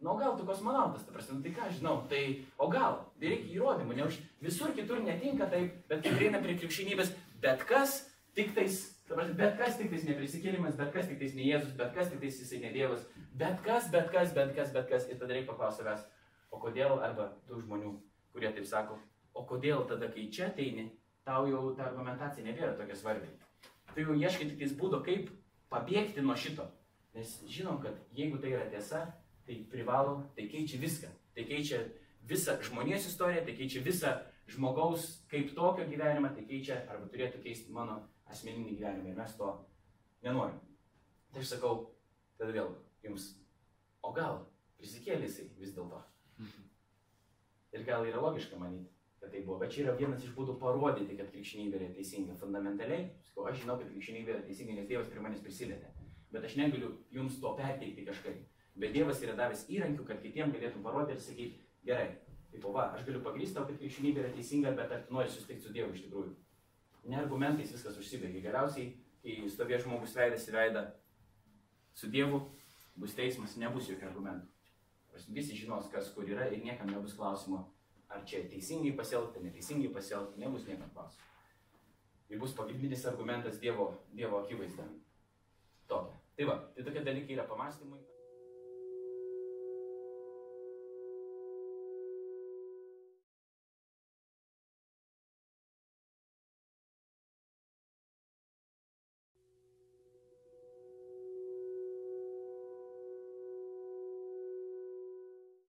Nu, gal tu kosmonautas, ta prasme, nu, tai ką žinau, tai o gal, tai reikia įrodymų, ne už visur kitur netinka taip, bet kai prieina prie krikščionybės, bet kas, tik tais, ta prasme, bet kas tik tais neprisikėlimas, bet kas tik tais ne Jėzus, bet kas tik tais jisai ne Dievas, bet kas, bet kas, bet kas, bet kas, ir tada reikia paklausti savęs, o kodėl, arba tų žmonių, kurie taip sako, o kodėl tada, kai čia ateini, tau jau ta argumentacija nebėra tokia svarbi. Tu jau ieškai tik tais būdo, kaip pabėgti nuo šito. Nes žinom, kad jeigu tai yra tiesa, tai privalo, tai keičia viską. Tai keičia visą žmonijos istoriją, tai keičia visą žmogaus kaip tokio gyvenimą, tai keičia arba turėtų keisti mano asmeninį gyvenimą ir mes to nenorim. Tai aš sakau, tada vėl jums, o gal prisikėlė jisai vis dėlto. Ir gal yra logiška manyti, kad tai buvo, bet čia yra vienas iš būdų parodyti, kad krikščionybė yra teisinga. Fundamentaliai, sakau, aš žinau, kad krikščionybė yra teisinga, nes Dievas prie manęs prisilietė. Bet aš negaliu jums to perteikti kažkaip. Bet Dievas yra davęs įrankių, kad kitiems galėtum parodyti ir sakyti, gerai, taip, va, aš galiu pagrysti tau, kad krikščionybė yra teisinga, bet ar nori susitikti su Dievu iš tikrųjų. Ne argumentais viskas užsibaigia. Galiausiai, kai stovės žmogus veidas į veidą su Dievu, bus teismas, nebus jokių argumentų. Visi žinos, kas kur yra ir niekam nebus klausimo, ar čia teisingai pasielgti, neteisingai pasielgti, nebus niekam klausimo. Ir bus pagrindinis argumentas Dievo, dievo akivaizda. Tokia. Tai va, tai tokie dalykai yra pamastymui.